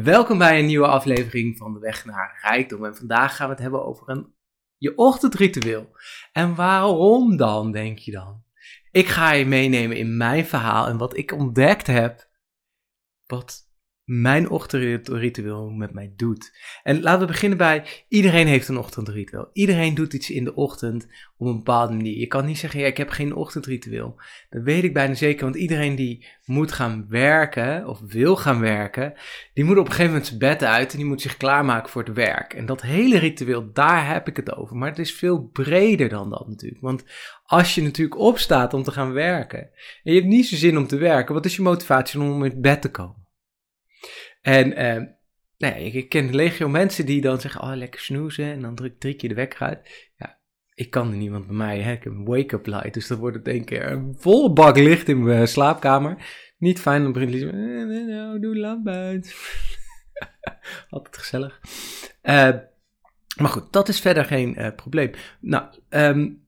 Welkom bij een nieuwe aflevering van De Weg naar Rijkdom. En vandaag gaan we het hebben over een, je ochtendritueel. En waarom dan, denk je dan? Ik ga je meenemen in mijn verhaal en wat ik ontdekt heb. Wat mijn ochtendritueel met mij doet. En laten we beginnen bij, iedereen heeft een ochtendritueel. Iedereen doet iets in de ochtend op een bepaalde manier. Je kan niet zeggen, ja, ik heb geen ochtendritueel. Dat weet ik bijna zeker, want iedereen die moet gaan werken, of wil gaan werken, die moet op een gegeven moment zijn bed uit en die moet zich klaarmaken voor het werk. En dat hele ritueel, daar heb ik het over. Maar het is veel breder dan dat natuurlijk. Want als je natuurlijk opstaat om te gaan werken, en je hebt niet zo zin om te werken, wat is je motivatie om in bed te komen? En ja, ik ken legio mensen die dan zeggen, oh lekker snoezen en dan druk drie keer de wekker uit. Ja, ik kan er niemand bij mij, hè? ik heb een wake-up light, dus dan wordt het één keer een volle bak licht in mijn slaapkamer. Niet fijn, dan begint eh, nou, doe de lamp. Altijd gezellig. Uh, maar goed, dat is verder geen uh, probleem. Nou, um,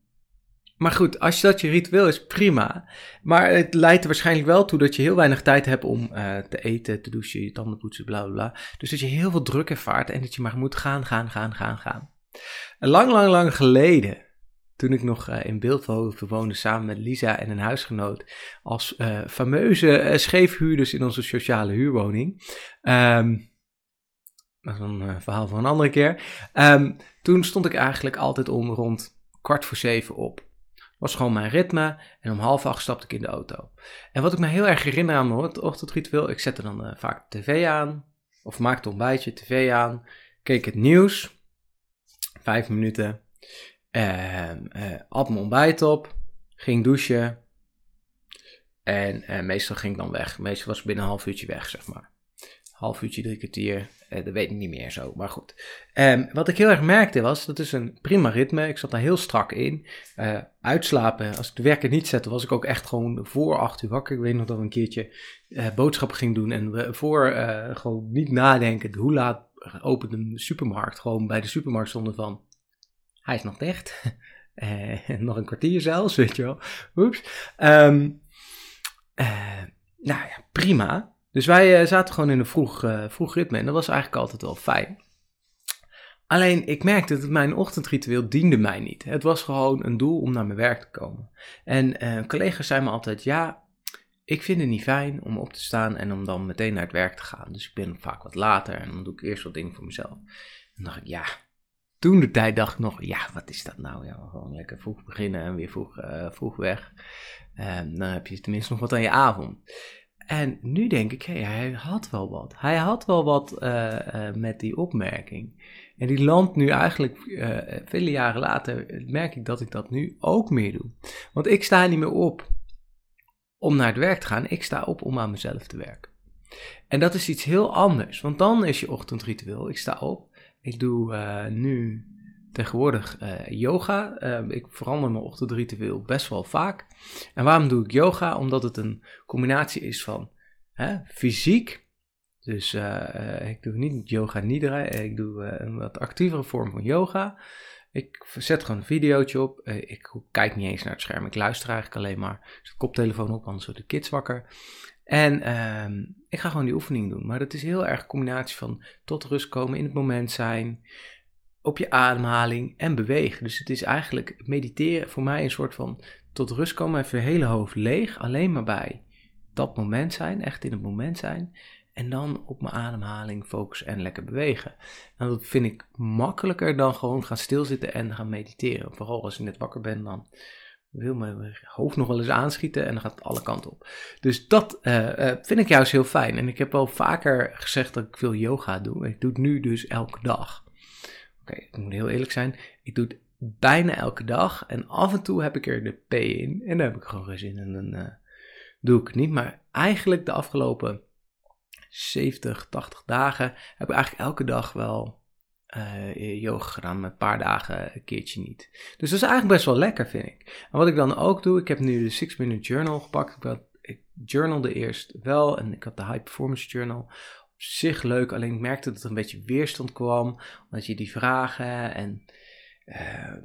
maar goed, als dat je ritueel is, prima. Maar het leidt er waarschijnlijk wel toe dat je heel weinig tijd hebt om uh, te eten, te douchen, je tanden poetsen, bla bla bla. Dus dat je heel veel druk ervaart en dat je maar moet gaan, gaan, gaan, gaan, gaan. Lang, lang, lang geleden, toen ik nog uh, in Beeldhoven woonde samen met Lisa en een huisgenoot, als uh, fameuze scheefhuurders in onze sociale huurwoning. Um, dat is een verhaal van een andere keer. Um, toen stond ik eigenlijk altijd om rond kwart voor zeven op was gewoon mijn ritme. En om half acht stapte ik in de auto. En wat ik me heel erg herinner aan mijn ochtendritueel, ik zette dan uh, vaak tv aan. Of maakte ontbijtje, tv aan. Keek het nieuws. Vijf minuten. Uh, uh, at mijn ontbijt op. Ging douchen. En uh, meestal ging ik dan weg. Meestal was ik binnen een half uurtje weg, zeg maar half uurtje, drie kwartier. Uh, dat weet ik niet meer zo, maar goed. Um, wat ik heel erg merkte was, dat is een prima ritme. Ik zat daar heel strak in. Uh, uitslapen, als ik de werken niet zette, was ik ook echt gewoon voor acht uur wakker. Ik weet nog dat we een keertje uh, boodschappen gingen doen. En we voor gewoon niet nadenken, hoe laat opent de supermarkt. Gewoon bij de supermarkt stonden van, hij is nog dicht. nog een kwartier zelfs, weet je wel. Oeps. Um, nou ja, prima. Dus wij uh, zaten gewoon in een vroeg, uh, vroeg ritme en dat was eigenlijk altijd wel fijn. Alleen ik merkte dat mijn ochtendritueel diende mij niet. Het was gewoon een doel om naar mijn werk te komen. En uh, collega's zeiden me altijd, ja, ik vind het niet fijn om op te staan en om dan meteen naar het werk te gaan. Dus ik ben vaak wat later en dan doe ik eerst wat dingen voor mezelf. En dan dacht ik, ja, toen de tijd dacht ik nog, ja, wat is dat nou? Ja, gewoon lekker vroeg beginnen en weer vroeg, vroeg weg. dan heb je tenminste nog wat aan je avond. En nu denk ik, hey, hij had wel wat. Hij had wel wat uh, uh, met die opmerking. En die landt nu eigenlijk, uh, vele jaren later, merk ik dat ik dat nu ook meer doe. Want ik sta niet meer op om naar het werk te gaan. Ik sta op om aan mezelf te werken. En dat is iets heel anders. Want dan is je ochtendritueel. Ik sta op. Ik doe nu tegenwoordig uh, yoga. Uh, ik verander mijn ochtendritueel best wel vaak. En waarom doe ik yoga? Omdat het een combinatie is van hè, fysiek. Dus uh, ik doe niet yoga nidra. Ik doe een wat actievere vorm van yoga. Ik zet gewoon een videootje op. ik kijk niet eens naar het scherm. Ik luister eigenlijk alleen maar. Zet de koptelefoon op, anders worden de kids wakker. En ehm, ik ga gewoon die oefening doen. Maar dat is heel erg een combinatie van tot rust komen, in het moment zijn op je ademhaling en bewegen. Dus het is eigenlijk mediteren voor mij een soort van tot rust komen, even je hele hoofd leeg, alleen maar bij dat moment zijn, echt in het moment zijn. En dan op mijn ademhaling focussen en lekker bewegen. Nou, dat vind ik makkelijker dan gewoon gaan stilzitten en gaan mediteren. Vooral als ik net wakker ben, dan wil mijn hoofd nog wel eens aanschieten en dan gaat het alle kanten op. Dus dat uh, uh, vind ik juist heel fijn. En ik heb al vaker gezegd dat ik veel yoga doe. Ik doe het nu dus elke dag. Oké, ik moet heel eerlijk zijn. Ik doe het bijna elke dag. En af en toe heb ik er de P in. En daar heb ik gewoon geen zin in. En dan uh, doe ik het niet. Maar eigenlijk de afgelopen 70, 80 dagen heb ik eigenlijk elke dag wel uh, yoga gedaan. Met een paar dagen een keertje niet. Dus dat is eigenlijk best wel lekker, vind ik. En wat ik dan ook doe. Ik heb nu de 6 Minute Journal gepakt. Ik, had, ik journalde eerst wel. En ik had de High Performance Journal zich leuk, alleen ik merkte dat er een beetje weerstand kwam, omdat je die vragen en uh,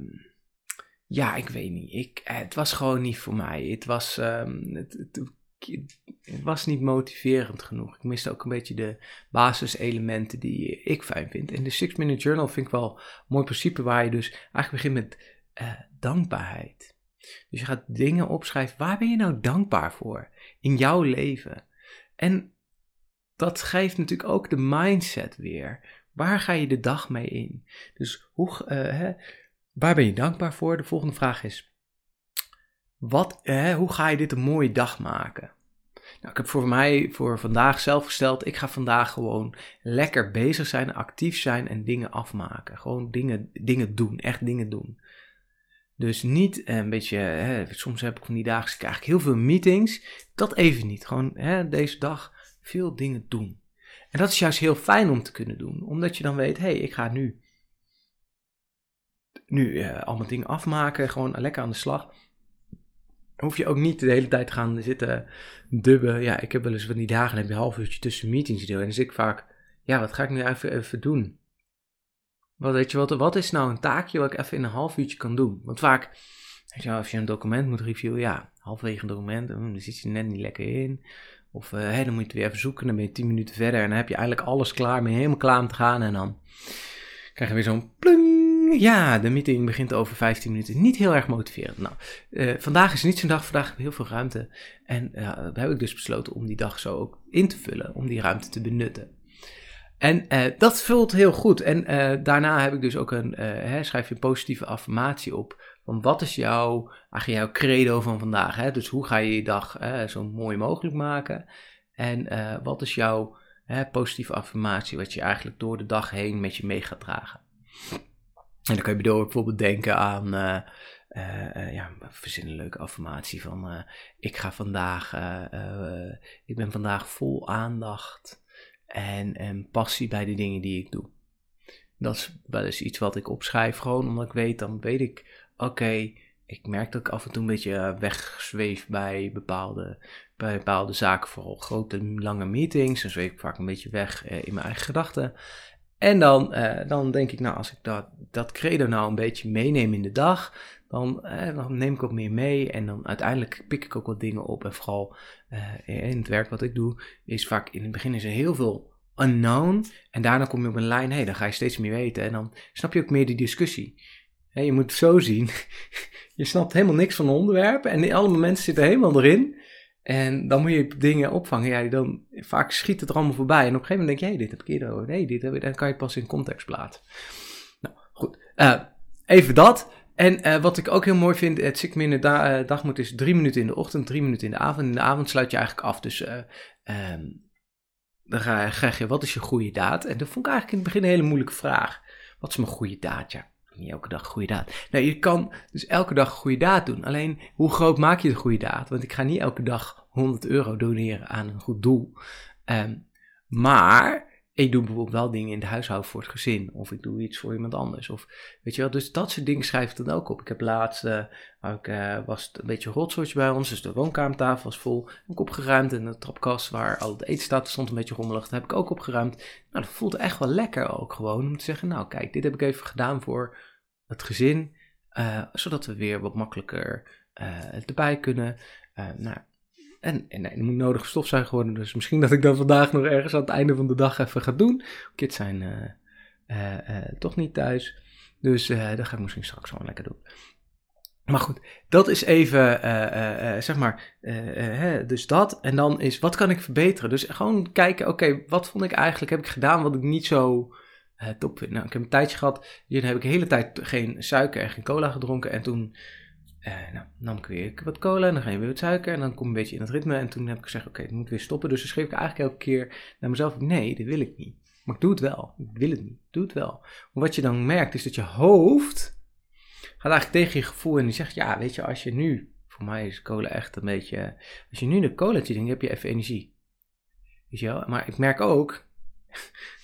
ja, ik weet niet, ik, het was gewoon niet voor mij. Het was, um, het, het, was niet motiverend genoeg. Ik miste ook een beetje de basiselementen die ik fijn vind. En de Six Minute Journal vind ik wel een mooi principe waar je dus eigenlijk begint met uh, dankbaarheid. Dus je gaat dingen opschrijven. Waar ben je nou dankbaar voor in jouw leven? En dat geeft natuurlijk ook de mindset weer. Waar ga je de dag mee in? Dus hoe, uh, hè, waar ben je dankbaar voor? De volgende vraag is: wat, hè, hoe ga je dit een mooie dag maken? Nou, ik heb voor mij voor vandaag zelf gesteld: ik ga vandaag gewoon lekker bezig zijn, actief zijn en dingen afmaken. Gewoon dingen, dingen doen, echt dingen doen. Dus niet een beetje, hè, soms heb ik van die dagen, krijg ik heel veel meetings. Dat even niet. Gewoon hè, deze dag veel dingen doen. En dat is juist heel fijn om te kunnen doen, omdat je dan weet: hé, hey, ik ga nu, nu uh, allemaal dingen afmaken, gewoon lekker aan de slag hoef je ook niet de hele tijd te gaan zitten dubben. Ja, ik heb wel eens van die dagen, heb je een half uurtje tussen meetings deel. En dan zit ik vaak, ja, wat ga ik nu even, even doen? Wat, weet je, wat, wat is nou een taakje wat ik even in een half uurtje kan doen? Want vaak, als je een document moet reviewen, ja, halverwege een document, dan zit je net niet lekker in. Of uh, hey, dan moet je het weer even zoeken, dan ben je tien minuten verder en dan heb je eigenlijk alles klaar, ben je helemaal klaar om te gaan. En dan krijg je weer zo'n plung ja, de meeting begint over 15 minuten. Niet heel erg motiverend. Nou, uh, vandaag is niet zo'n dag. Vandaag heb ik heel veel ruimte. En uh, heb ik dus besloten om die dag zo ook in te vullen. Om die ruimte te benutten. En uh, dat vult heel goed. En daarna heb ik dus ook een, hè, schrijf je een positieve affirmatie op. Wat is jouw, eigenlijk jouw credo van vandaag? Hè? Dus hoe ga je je dag zo mooi mogelijk maken? En wat is jouw positieve affirmatie wat je eigenlijk door de dag heen met je mee gaat dragen? En dan kan je bijvoorbeeld denken aan, uh, ja, verzin een leuke affirmatie van, ik ga vandaag, ik ben vandaag vol aandacht en, en passie bij de dingen die ik doe. Dat is wel eens iets wat ik opschrijf, gewoon omdat ik weet, dan weet ik, oké, ik merk dat ik af en toe een beetje wegzweef bij bepaalde, bij bepaalde zaken, vooral grote, lange meetings. Dan zweef ik vaak een beetje weg in mijn eigen gedachten. En dan, uh, dan denk ik, nou, als ik dat, dat credo nou een beetje meeneem in de dag, dan, dan neem ik ook meer mee. En dan uiteindelijk pik ik ook wat dingen op. En vooral in het werk wat ik doe, is vaak in het begin is er heel veel unknown. En daarna kom je op een lijn, hé, hey, dan ga je steeds meer weten. En dan snap je ook meer die discussie. Je moet het zo zien. je snapt helemaal niks van het onderwerp. En alle mensen zitten helemaal erin. En dan moet je dingen opvangen. Ja, dan, vaak schiet het er allemaal voorbij. En op een gegeven moment denk je, hey, dit heb ik eerder over. Nee, dit heb ik. Dan kan je pas in context plaatsen. Nou, goed. Uh, even dat. En uh, wat ik ook heel mooi vind, het Six Minute da uh, dagmoed is drie minuten in de ochtend, drie minuten in de avond. In de avond sluit je eigenlijk af. Dus um, dan krijg je, wat is je goede daad? En dat vond ik eigenlijk in het begin een hele moeilijke vraag. Wat is mijn goede daad? Ja, niet elke dag goede daad. Nou, je kan dus elke dag goede daad doen. Alleen, hoe groot maak je de goede daad? Want ik ga niet elke dag 100 euro doneren aan een goed doel. Um, maar ik doe bijvoorbeeld wel dingen in de huishouden voor het gezin. Of ik doe iets voor iemand anders. Of, weet je wel, dus dat soort dingen schrijf ik dan ook op. Ik heb laatst, uh, ik, uh, was het een beetje een rotsoortje bij ons. Dus de woonkamertafel was vol. Heb ik opgeruimd. En de trapkast waar al het eten staat stond een beetje rommelig. Dat heb ik ook opgeruimd. Nou, dat voelt echt wel lekker ook gewoon. Om te zeggen, nou kijk, dit heb ik even gedaan voor het gezin. Uh, zodat we weer wat makkelijker erbij kunnen. nou, en, er moet nodig stofzuigen worden. Dus misschien dat ik dat vandaag nog ergens aan het einde van de dag even ga doen. Kids zijn toch niet thuis. Dus dat ga ik misschien straks wel lekker doen. Maar goed, dat is even, zeg maar, dus dat. En dan is, wat kan ik verbeteren? Dus gewoon kijken, oké, wat vond ik eigenlijk, heb ik gedaan wat ik niet zo top vind? Nou, ik heb een tijdje gehad, hier heb ik de hele tijd geen suiker en geen cola gedronken. En toen uh, nou, nam ik weer wat cola en dan je weer wat suiker en dan kom je een beetje in het ritme. En toen heb ik gezegd, oké, okay, ik moet weer stoppen. Dus dan schreef ik eigenlijk elke keer naar mezelf, nee, dit wil ik niet. Maar ik doe het wel. Ik wil het niet. Doe het wel. Maar wat je dan merkt is dat je hoofd gaat eigenlijk tegen je gevoel en die zegt, ja, weet je, als je nu, voor mij is cola echt een beetje, als je nu een colaatje drinkt, heb je even energie. Weet je wel? Maar ik merk ook,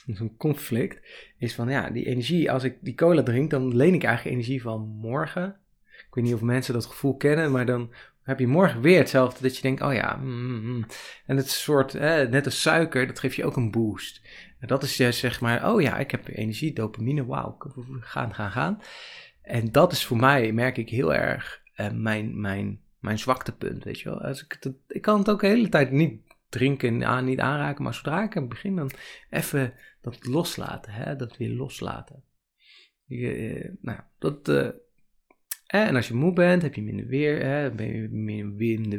zo'n conflict, is van, ja, die energie, als ik die cola drink, dan leen ik eigenlijk energie van morgen weet niet of mensen dat gevoel kennen, maar dan heb je morgen weer hetzelfde. Dat je denkt, oh ja, mm, mm. mm. en het soort, net als suiker, dat geeft je ook een boost. En dat is juist zeg maar, oh ja, ik heb energie, dopamine, wauw, gaan, gaan, gaan. En dat is voor mij, merk ik heel erg, uh, mijn, mijn, mijn zwaktepunt, weet je wel. Als ik, het, ik kan het ook de hele tijd niet drinken en aan, niet aanraken, maar zodra ik aan begin, dan even dat loslaten, hè, dat weer loslaten. Eh, nou, dat, eh, en als je moe bent, heb je minder weer, hè, ben je minder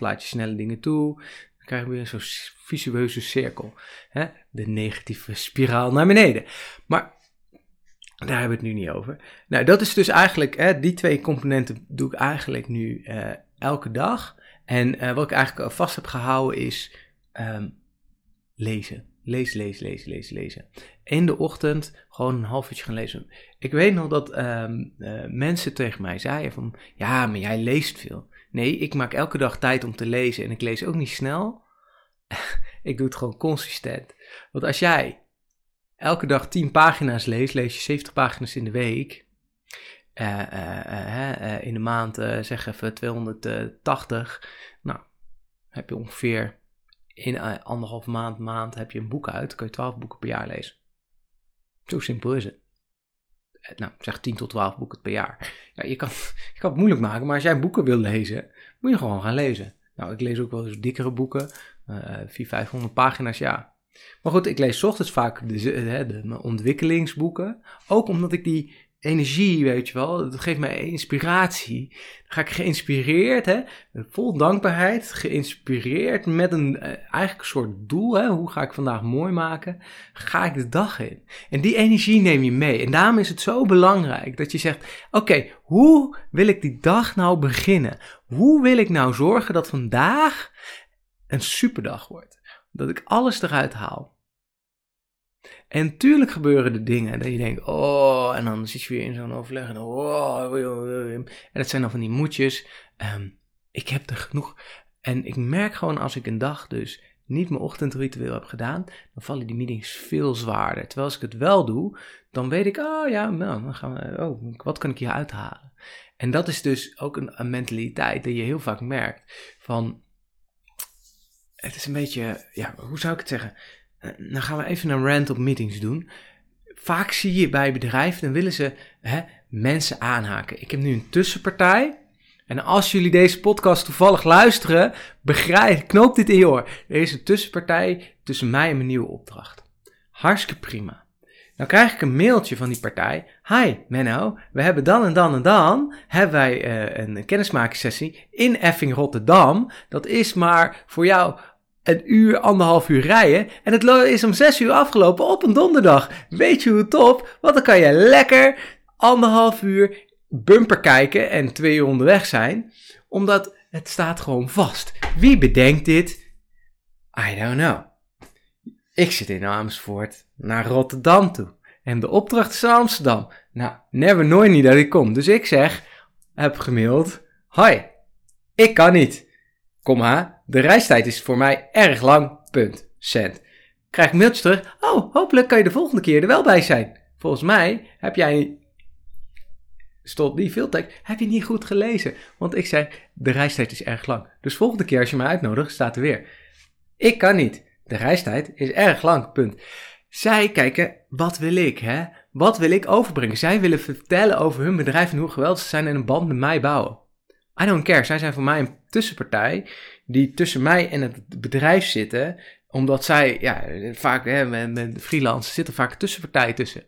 laat je snelle dingen toe, dan krijg je weer zo'n visueuze cirkel. Hè, de negatieve spiraal naar beneden. Maar daar hebben we het nu niet over. Nou, dat is dus eigenlijk, hè, die twee componenten doe ik eigenlijk nu elke dag. En uh, wat ik eigenlijk vast heb gehouden is um, lezen. Lees, lees, lees, lees, lezen. In de ochtend gewoon een half uurtje gaan lezen. Ik weet nog dat um, uh, mensen tegen mij zeiden van, ja, maar jij leest veel. Nee, ik maak elke dag tijd om te lezen en ik lees ook niet snel. ik doe het gewoon consistent. Want als jij elke dag 10 pagina's leest, lees je 70 pagina's in de week. Uh, uh, in de maand zeg even 280. Nou, heb je ongeveer in anderhalf maand, maand heb je een boek uit. Kun je 12 boeken per jaar lezen. Zo simpel is het. Nou, zeg 10 tot 12 boeken per jaar. Ja, je, kan, je kan het moeilijk maken, maar als jij boeken wil lezen, moet je gewoon gaan lezen. Nou, ik lees ook wel eens dikkere boeken, uh, 400, 500 pagina's, ja. Maar goed, ik lees ochtends vaak de, de, de, ontwikkelingsboeken. Ook omdat ik die energie, weet je wel, dat geeft mij inspiratie. Dan ga ik geïnspireerd, hè, vol dankbaarheid, geïnspireerd met een eh, eigenlijk een soort doel, hè, hoe ga ik vandaag mooi maken, ga ik de dag in. En die energie neem je mee. En daarom is het zo belangrijk dat je zegt, oké, hoe wil ik die dag nou beginnen? Hoe wil ik nou zorgen dat vandaag een superdag wordt? Dat ik alles eruit haal. En tuurlijk gebeuren er dingen dat je denkt, oh, en dan zit je weer in zo'n overleg en oh, en dat zijn dan van die moedjes. Um, ik heb er genoeg. En ik merk gewoon als ik een dag dus niet mijn ochtendritueel heb gedaan, dan vallen die meetings veel zwaarder. Terwijl als ik het wel doe, dan weet ik, oh ja, nou, dan gaan we, oh, wat kan ik hier uithalen? En dat is dus ook een, een mentaliteit die je heel vaak merkt van, het is een beetje, ja, hoe zou ik het zeggen? Eh, dan gaan we even een rant op meetings doen. Vaak zie je bij bedrijven, dan willen ze hè, mensen aanhaken. Ik heb nu een tussenpartij. En als jullie deze podcast toevallig luisteren, begrijp, knoop dit in je oor. Er is een tussenpartij tussen mij en mijn nieuwe opdracht. Hartstikke prima. Dan krijg ik een mailtje van die partij. Hi Menno, we hebben dan en dan en dan hebben wij uh, een kennismakingssessie in Effing Rotterdam. Dat is maar voor jou een uur, anderhalf uur rijden. En het is om zes uur afgelopen op een donderdag. Weet je hoe top? Want dan kan je lekker anderhalf uur bumper kijken en twee uur onderweg zijn. Omdat het staat gewoon vast. Wie bedenkt dit? I don't know. Ik zit in Amersfoort naar Rotterdam toe. En de opdracht is Amsterdam. Nou, never nooit niet dat ik kom. Dus ik zeg, heb gemaild. Hoi, ik kan niet. Kom maar, de reistijd is voor mij erg lang. Punt. Cent. Krijg ik mailtje terug. Oh, hopelijk kan je de volgende keer er wel bij zijn. Volgens mij heb jij stond niet veel tekst. Heb je niet goed gelezen? Want ik zei, de reistijd is erg lang. Dus volgende keer als je me uitnodigt, staat er weer. Ik kan niet. De reistijd is erg lang, punt. Zij kijken, wat wil ik, hè? Wat wil ik overbrengen? Zij willen vertellen over hun bedrijf en hoe geweldig ze zijn en een band met mij bouwen. I don't care. Zij zijn voor mij een tussenpartij die tussen mij en het bedrijf zitten. Omdat zij, ja, vaak hè, met, met freelance zitten vaak tussenpartijen tussen.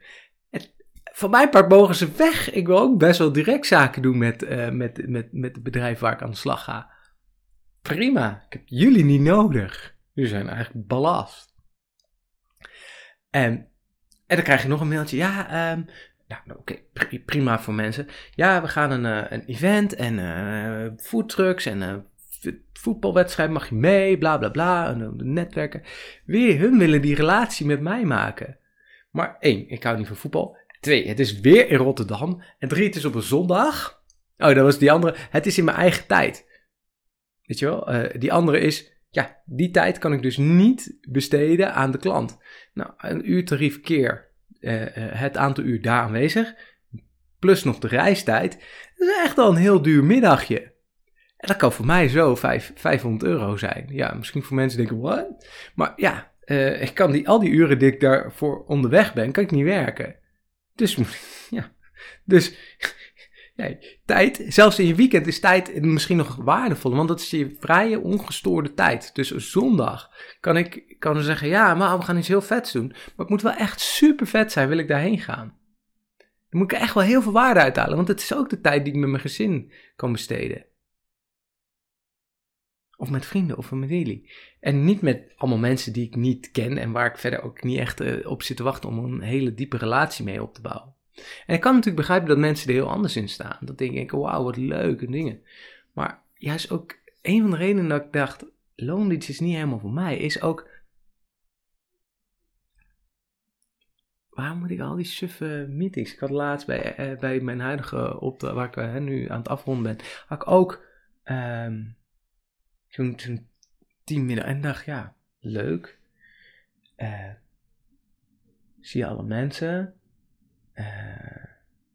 Het, van mijn part mogen ze weg. Ik wil ook best wel direct zaken doen met, uh, met, met, met het bedrijf waar ik aan de slag ga. Prima. Ik heb jullie niet nodig. Jullie zijn eigenlijk ballast. En, en dan krijg je nog een mailtje. Ja, um, nou, oké, prima voor mensen. Ja, we gaan een, uh, een event en uh, foodtrucks en uh, voetbalwedstrijd mag je mee, bla bla bla, en netwerken. Weer, hun willen die relatie met mij maken. Maar één, ik hou niet van voetbal. Twee, het is weer in Rotterdam. En drie, het is op een zondag. Oh, dat was die andere. Het is in mijn eigen tijd. Weet je wel? die andere is, ja, die tijd kan ik dus niet besteden aan de klant. Nou, een uurtarief keer uh, het aantal uur daar aanwezig, plus nog de reistijd, dat is echt al een heel duur middagje. En dat kan voor mij zo 5, 500 euro zijn. Ja, misschien voor mensen denken, wat? Maar ja, uh, ik kan die, al die uren die ik daarvoor onderweg ben, kan ik niet werken. Dus, ja, dus Nee, tijd, zelfs in je weekend is tijd misschien nog waardevol, want dat is je vrije, ongestoorde tijd. Dus zondag kan ik kan zeggen, ja, maar we gaan iets heel vets doen. Maar het moet wel echt super vet zijn, wil ik daarheen gaan. Dan moet ik echt wel heel veel waarde uithalen, want het is ook de tijd die ik met mijn gezin kan besteden. Of met vrienden of met jullie. En niet met allemaal mensen die ik niet ken en waar ik verder ook niet echt eh, op zit te wachten om een hele diepe relatie mee op te bouwen. En ik kan natuurlijk begrijpen dat mensen er heel anders in staan. Dat denk ik, wauw, wat leuke dingen. Maar juist ook een van de redenen dat ik dacht, loondienst is niet helemaal voor mij, is ook waarom moet ik al die suffe meetings? Ik had laatst bij, eh, bij mijn huidige opdracht, waar ik uh, nu aan het afronden ben, had ik ook um, zo'n zo tien midden en dacht, ja, leuk. Zie je alle mensen.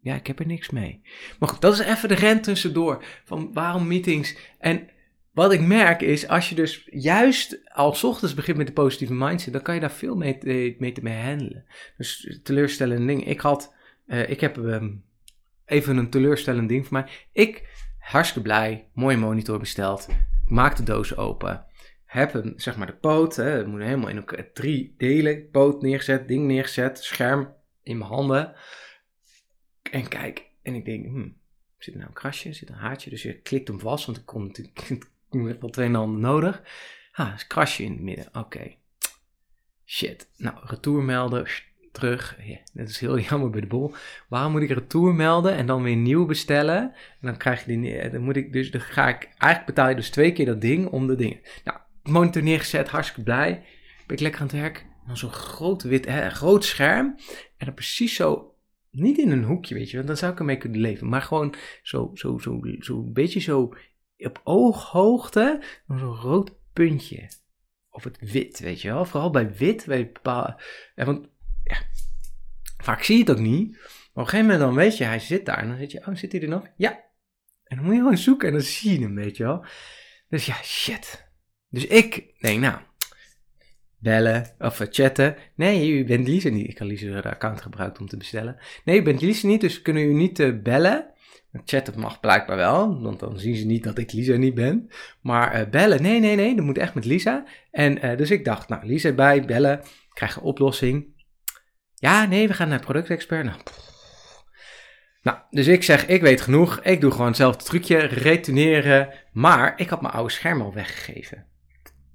Ja, ik heb er niks mee. Maar goed, dat is even de rent tussendoor. Van waarom meetings? En wat ik merk is, als je dus juist al ochtends begint met de positieve mindset, dan kan je daar veel mee, te, mee, te mee handelen. Dus teleurstellende ding. Ik had, uh, ik heb um, even een teleurstellend ding voor mij. Ik, hartstikke blij, mooie monitor besteld. maak de doos open. Heb zeg maar de poot, hè, moet helemaal in elkaar, drie delen. Poot neergezet, ding neergezet, scherm in mijn handen. En kijk, en ik denk, hmm, zit er nou een krasje, zit een haartje, dus je klikt hem vast, want ik kon natuurlijk wel twee handen nodig. Ah, is krasje in het midden. Oké. Shit. Nou, retour melden. Terug. Ja, dat is heel jammer bij de bol. Waarom moet ik retour melden en dan weer nieuw bestellen? En dan krijg je die. Dan moet ik dus. Dan ga ik. Eigenlijk betaal je dus twee keer dat ding om de dingen. Nou, monitor neergezet. Hartstikke blij. Ben ik lekker aan het werk. Dan zo'n groot wit, hè, groot scherm. En dan precies zo niet in een hoekje, weet je, want dan zou ik ermee kunnen leven. Maar gewoon zo, zo, zo, zo een beetje zo op ooghoogte zo'n rood puntje. Of het wit, weet je wel. Vooral bij wit, bij bepaalde... Want ja, vaak zie je het ook niet. Maar op een gegeven moment dan weet je, hij zit daar. En dan zit je, oh, zit hij er nog? Ja. En dan moet je gewoon zoeken en dan zie je hem, weet je wel. Dus ja, shit. Dus ik denk, nou, bellen of chatten. Nee, u bent Lisa niet. Ik kan Lisa account gebruiken om te bestellen. Nee, u bent Lisa niet, dus kunnen u niet uh, bellen. Chatten mag blijkbaar wel, want dan zien ze niet dat ik Lisa niet ben. Maar uh, bellen, nee, nee, nee, dat moet echt met Lisa. En dus ik dacht, nou, Lisa bij, bellen, krijg een oplossing. Ja, nee, we gaan naar productexpert. Nou, nou, dus ik zeg, ik weet genoeg, ik doe gewoon hetzelfde trucje, retourneren. Maar ik had mijn oude scherm al weggegeven.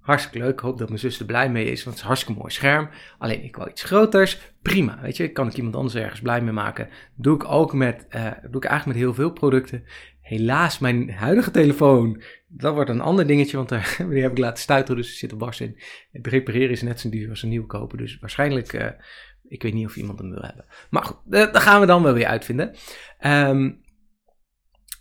Hartstikke leuk. Ik hoop dat mijn zus er blij mee is, want het is een hartstikke mooi scherm. Alleen ik wil iets groters. Prima, weet je. Kan ik iemand anders ergens blij mee maken. Doe ik ook met, uh, doe ik eigenlijk met heel veel producten. Helaas, mijn huidige telefoon, dat wordt een ander dingetje, want daar, die heb ik laten stuiteren, dus er zit een barst in. Het repareren is net zo duur als een nieuw kopen, dus waarschijnlijk, uh, ik weet niet of iemand hem wil hebben. Maar goed, dat gaan we dan wel weer uitvinden. Um,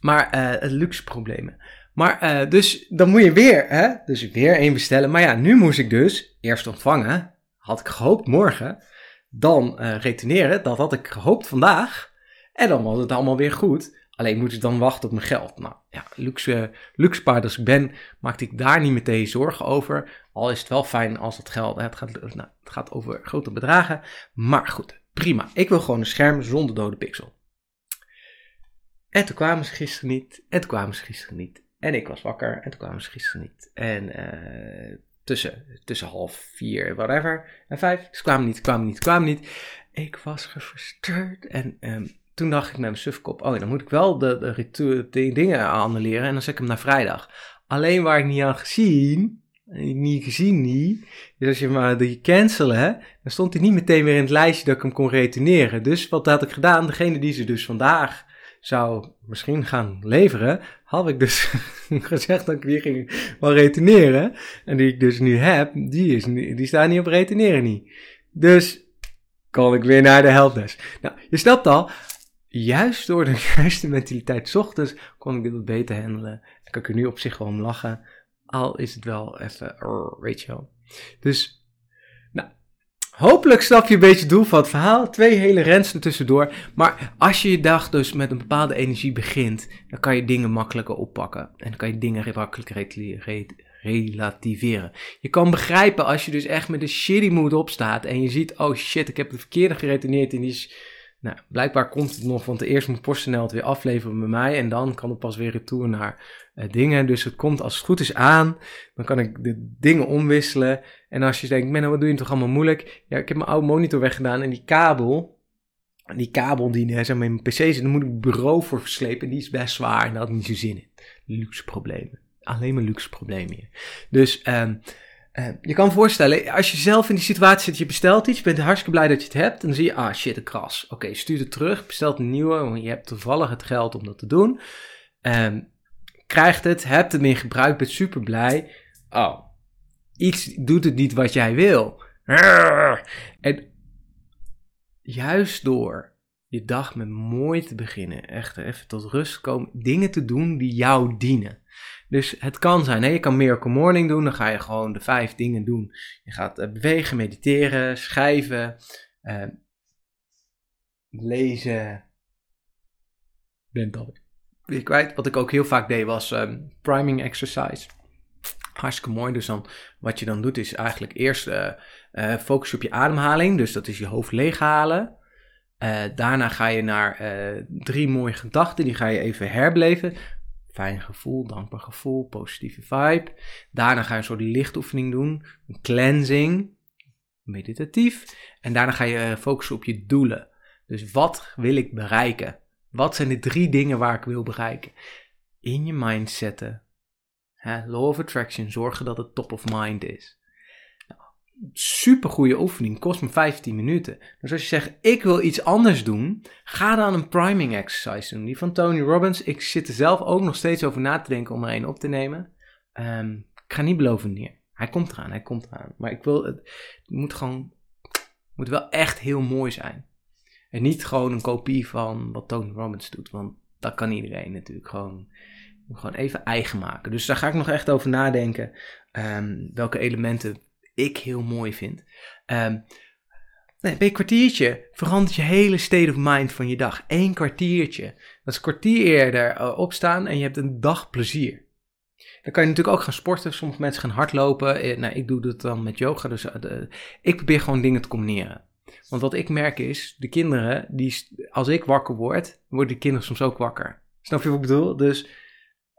maar uh, luxe problemen. Maar uh, dus dan moet je weer, hè? Dus weer één bestellen. Maar ja, nu moest ik dus eerst ontvangen. Had ik gehoopt morgen. Dan uh, retourneren. Dat had ik gehoopt vandaag. En dan was het allemaal weer goed. Alleen moet ik dan wachten op mijn geld. Nou ja, luxe, luxe als ik ben, maakte ik daar niet meteen zorgen over. Al is het wel fijn als het geld, het gaat, nou, het gaat over grote bedragen. Maar goed, prima. Ik wil gewoon een scherm zonder dode pixel. En toen kwamen ze gisteren niet. En toen kwamen ze gisteren niet. En ik was wakker en toen kwamen ze gisteren niet. En uh, tussen, tussen half vier, whatever, en vijf, ze kwamen niet, kwamen niet, kwamen niet. Ik was gefrustreerd en um, toen dacht ik met mijn sufkop, oh dan moet ik wel de, de, de, de dingen annuleren en dan zet ik hem naar vrijdag. Alleen waar ik niet aan gezien, niet gezien niet, dus als je maar die cancelen, dan stond hij niet meteen weer in het lijstje dat ik hem kon retourneren. Dus wat had ik gedaan? Degene die ze dus vandaag zou misschien gaan leveren, had ik dus gezegd dat ik die ging wel retourneren. En die ik dus nu heb, die, is, die staat niet op retourneren niet. Dus kon ik weer naar de helpdesk. Nou, je snapt al, juist door de juiste mentaliteit ochtends kon ik dit wat beter handelen. En kan ik er nu op zich gewoon lachen. Al is het wel even, weet je wel. Dus Hopelijk snap je een beetje het doel van het verhaal. Twee hele rensen tussendoor. Maar als je je dag dus met een bepaalde energie begint, dan kan je dingen makkelijker oppakken. En dan kan je dingen makkelijker relativeren. Je kan begrijpen als je dus echt met een shitty mood opstaat en je ziet, oh shit, ik heb de verkeerde geretoneerd en die is Nou, blijkbaar komt het nog, want eerst moet PostNL het weer afleveren bij mij en dan kan het pas weer retour naar uh, dingen. Dus het komt als het goed is aan, dan kan ik de dingen omwisselen. En als je denkt, Menno, wat doe je toch allemaal moeilijk? Ja, ik heb mijn oude monitor weggedaan en die kabel, die kabel die zeg maar, mijn pc zit, daar moet ik bureau voor verslepen. En die is best zwaar en daar had niet zo zin in. Luxe problemen. Alleen maar luxe problemen hier. Dus um, uh, je kan voorstellen, als je zelf in die situatie zit, je bestelt iets, je bent hartstikke blij dat je het hebt, dan zie je, ah shit, een kras. Oké, stuur het terug, bestelt een nieuwe, want je hebt toevallig het geld om dat te doen. Um, krijgt het, hebt het meer gebruikt, bent super blij. Oh, iets doet het niet wat jij wil. En juist door je dag met mooi te beginnen, echt even tot rust komen, dingen te doen die jou dienen. Dus het kan zijn, hè? je kan Miracle Morning doen, dan ga je gewoon de vijf dingen doen. Je gaat uh, bewegen, mediteren, schrijven, uh, lezen. Ben dat weer kwijt. Wat ik ook heel vaak deed was um, priming exercise. Hartstikke mooi. Dus dan, wat je dan doet is eigenlijk eerst uh, uh, focus op je ademhaling. Dus dat is je hoofd leeghalen. Uh, daarna ga je naar drie mooie gedachten. Die ga je even herbeleven. Fijn gevoel, dankbaar gevoel, positieve vibe. Daarna ga je een soort lichtoefening doen. Een cleansing. Meditatief. En daarna ga je focussen op je doelen. Dus wat wil ik bereiken? Wat zijn de drie dingen waar ik wil bereiken? In je mind zetten. Law of Attraction, zorgen dat het top of mind is. Super goede oefening, kost me 15 minuten. Dus als je zegt, ik wil iets anders doen, ga dan een priming exercise doen. Die van Tony Robbins. Ik zit er zelf ook nog steeds over na te denken om er een op te nemen. Um, ik ga niet beloven neer. Hij komt eraan, hij komt eraan. Maar ik wil, het, het moet gewoon, moet wel echt heel mooi zijn. En niet gewoon een kopie van wat Tony Robbins doet. Want dat kan iedereen natuurlijk gewoon, gewoon even eigen maken. Dus daar ga ik nog echt over nadenken. Um, welke elementen ik heel mooi vind. Um, nee, bij een kwartiertje verandert je hele state of mind van je dag. Eén kwartiertje. Dat is een kwartier eerder uh, opstaan en je hebt een dag plezier. Dan kan je natuurlijk ook gaan sporten. Sommige mensen gaan hardlopen. Eh, nou, ik doe dat dan met yoga. Dus uh, ik probeer gewoon dingen te combineren. Want wat ik merk is, de kinderen, die, als ik wakker word, worden de kinderen soms ook wakker. Snap je wat ik bedoel? Dus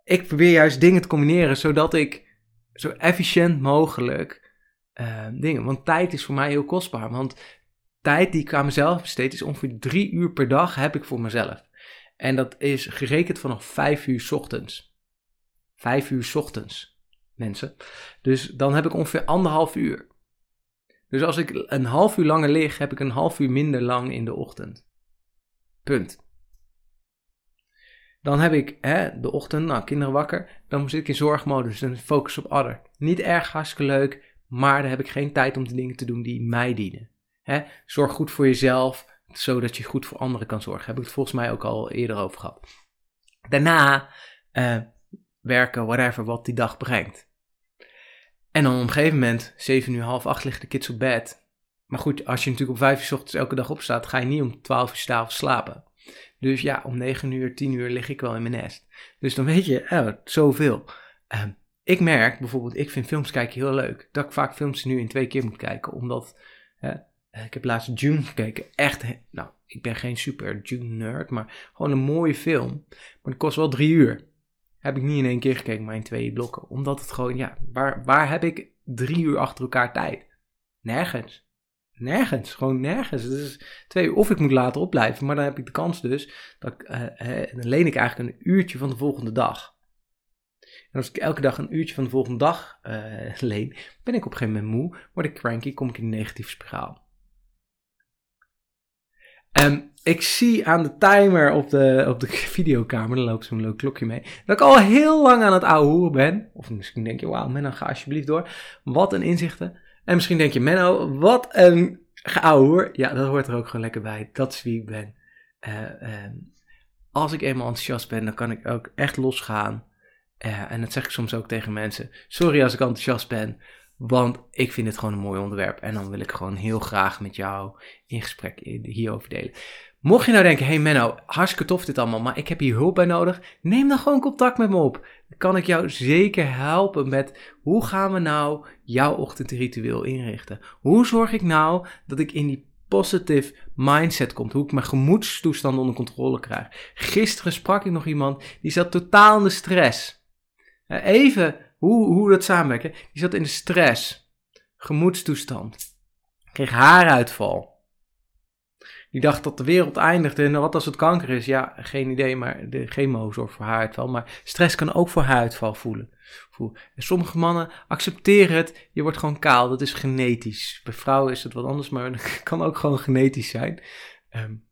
ik probeer juist dingen te combineren, zodat ik zo efficiënt mogelijk uh, dingen. Want tijd is voor mij heel kostbaar. Want tijd die ik aan mezelf besteed, is ongeveer drie uur per dag heb ik voor mezelf. En dat is gerekend vanaf vijf uur ochtends. Vijf uur ochtends, mensen. Dus dan heb ik ongeveer anderhalf uur. Dus als ik een half uur langer lig, heb ik een half uur minder lang in de ochtend. Punt. Dan heb ik hè, de ochtend, nou, kinderen wakker. Dan zit ik in zorgmodus en focus op adder. Niet erg hartstikke leuk, maar dan heb ik geen tijd om de dingen te doen die mij dienen. Zorg goed voor jezelf, zodat je goed voor anderen kan zorgen. Heb ik het volgens mij ook al eerder over gehad. Daarna uh, werken, whatever, wat die dag brengt. En dan op een gegeven moment, 7 uur, half 8 liggen de kids op bed. Maar goed, als je natuurlijk om 5 uur s ochtends elke dag opstaat, ga je niet om 12 uur s'avonds slapen. Dus ja, om 9 uur, 10 uur lig ik wel in mijn nest. Dus dan weet je, oh, zoveel. Uh, ik merk bijvoorbeeld, ik vind films kijken heel leuk. Dat ik vaak films nu in twee keer moet kijken. Omdat, uh, ik heb laatst June gekeken. Echt, nou, ik ben geen super June nerd, maar gewoon een mooie film. Maar het kost wel drie uur heb ik niet in één keer gekeken, maar in twee blokken. Omdat het gewoon, ja, waar, waar heb ik drie uur achter elkaar tijd? Nergens. Nergens, gewoon nergens. Dus twee uur, of ik moet later opblijven, maar dan heb ik de kans dus, dat uh, dan leen ik eigenlijk een uurtje van de volgende dag. En als ik elke dag een uurtje van de volgende dag uh, leen, ben ik op een gegeven moment moe, word ik cranky, kom ik in een negatieve spiraal. Um, ik zie aan de timer op de, op de videokamer, dan loopt zo'n leuk klokje mee, dat ik al heel lang aan het ouwehoeren ben. Of misschien denk je, wauw Menno, ga alsjeblieft door. Wat een inzichten. En misschien denk je, Menno, wat een geouwehoer. Ja, dat hoort er ook gewoon lekker bij. Dat is wie ik ben. Uh, als ik eenmaal enthousiast ben, dan kan ik ook echt losgaan. Uh, en dat zeg ik soms ook tegen mensen. Sorry als ik enthousiast ben, want ik vind het gewoon een mooi onderwerp. En dan wil ik gewoon heel graag met jou in gesprek hierover delen. Mocht je nou denken, hey Menno, hartstikke tof dit allemaal, maar ik heb hier hulp bij nodig. Neem dan gewoon contact met me op. Dan kan ik jou zeker helpen met hoe gaan we nou jouw ochtendritueel inrichten? Hoe zorg ik nou dat ik in die positive mindset komt. Hoe ik mijn gemoedstoestand onder controle krijg. Gisteren sprak ik nog iemand die zat totaal in de stress. Even hoe, hoe dat samenwerkt. Die zat in de stress. Gemoedstoestand. Kreeg haaruitval. Die dacht dat de wereld eindigde en wat als het kanker is? Ja, geen idee, maar de chemo zorgt voor haaruitval. Maar stress kan ook voor haaruitval voelen. En sommige mannen accepteren het, je wordt gewoon kaal, dat is genetisch. Bij vrouwen is het wat anders, maar het kan ook gewoon genetisch zijn. Um,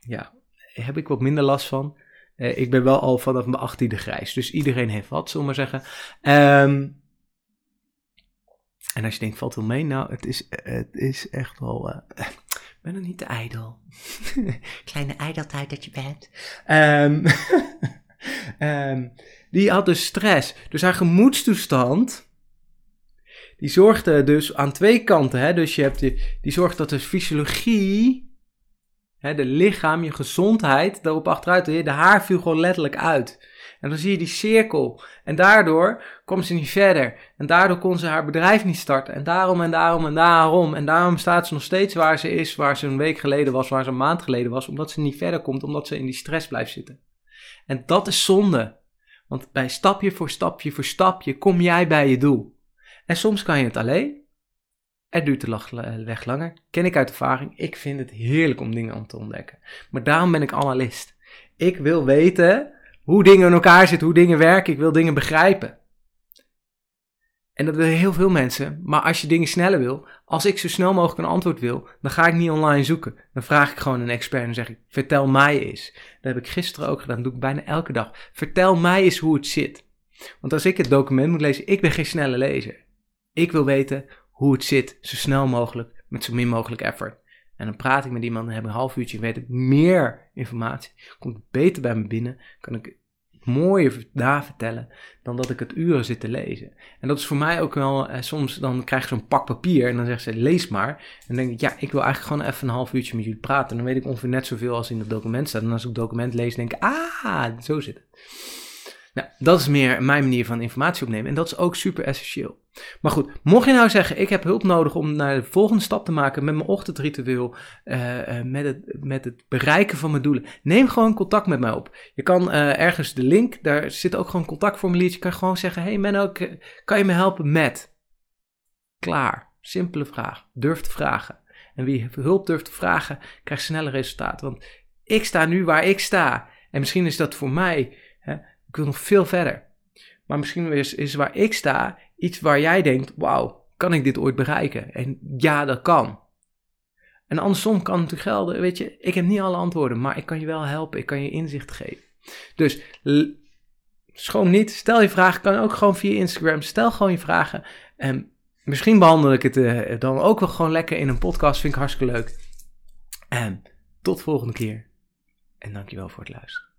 ja, heb ik wat minder last van. Uh, ik ben wel al vanaf mijn achttiende grijs, dus iedereen heeft wat, zullen maar zeggen. Um, en als je denkt, valt wel mee? Nou, het is, het is echt wel... Uh, ben er niet te ijdel. Kleine ijdeltijd dat je bent. Um, um, die had dus stress. Dus haar gemoedstoestand, die zorgde dus aan twee kanten. Hè? Dus je hebt die, die zorgt dat de fysiologie, hè, de lichaam, je gezondheid, daarop achteruit. De haar viel gewoon letterlijk uit. En dan zie je die cirkel. En daardoor kwam ze niet verder. En daardoor kon ze haar bedrijf niet starten. En daarom en daarom en daarom. En daarom staat ze nog steeds waar ze is, waar ze een week geleden was, waar ze een maand geleden was. Omdat ze niet verder komt, omdat ze in die stress blijft zitten. En dat is zonde. Want bij stapje voor stapje voor stapje kom jij bij je doel. En soms kan je het alleen. Het duurt de weg langer. Ken ik uit ervaring. Ik vind het heerlijk om dingen aan te ontdekken. Maar daarom ben ik analist. Ik wil weten hoe dingen in elkaar zitten, hoe dingen werken. Ik wil dingen begrijpen. En dat willen heel veel mensen. Maar als je dingen sneller wil, als ik zo snel mogelijk een antwoord wil, dan ga ik niet online zoeken. Dan vraag ik gewoon een expert en zeg ik: vertel mij eens. Dat heb ik gisteren ook gedaan. Dat doe ik bijna elke dag. Vertel mij eens hoe het zit. Want als ik het document moet lezen, ik ben geen snelle lezer. Ik wil weten hoe het zit, zo snel mogelijk, met zo min mogelijk effort. En dan praat ik met iemand, dan heb ik een half uurtje, weet ik meer informatie. Komt beter bij me binnen, kan ik mooier daar vertellen dan dat ik het uren zit te lezen. En dat is voor mij ook wel, eh, soms dan krijg je zo'n pak papier en dan zegt ze lees maar. En dan denk ik, ja, ik wil eigenlijk gewoon even een half uurtje met jullie praten. En dan weet ik ongeveer net zoveel als in het document staat. En als ik het document lees, denk ik, ah, zo zit het. Nou, dat is meer mijn manier van informatie opnemen. En dat is ook super essentieel. Maar goed, mocht je nou zeggen, ik heb hulp nodig om naar de volgende stap te maken met mijn ochtendritueel, uh, met, het, met het bereiken van mijn doelen, neem gewoon contact met mij op. Je kan uh, ergens de link, daar zit ook gewoon een contactformuliertje, je kan gewoon zeggen, hey Menno, kan je me helpen met? Klaar, simpele vraag, durf te vragen. En wie hulp durft te vragen, krijgt snelle resultaten. Want ik sta nu waar ik sta. En misschien is dat voor mij, hè, wil nog veel verder. Maar misschien is, is waar ik sta iets waar jij denkt: wauw, kan ik dit ooit bereiken? En ja, dat kan. En andersom kan het natuurlijk gelden, weet je, ik heb niet alle antwoorden, maar ik kan je wel helpen, ik kan je inzicht geven. Dus schoon niet, stel je vragen, kan ook gewoon via Instagram, stel gewoon je vragen. En misschien behandel ik het uh, dan ook wel gewoon lekker in een podcast, vind ik hartstikke leuk. En tot volgende keer. En dankjewel voor het luisteren.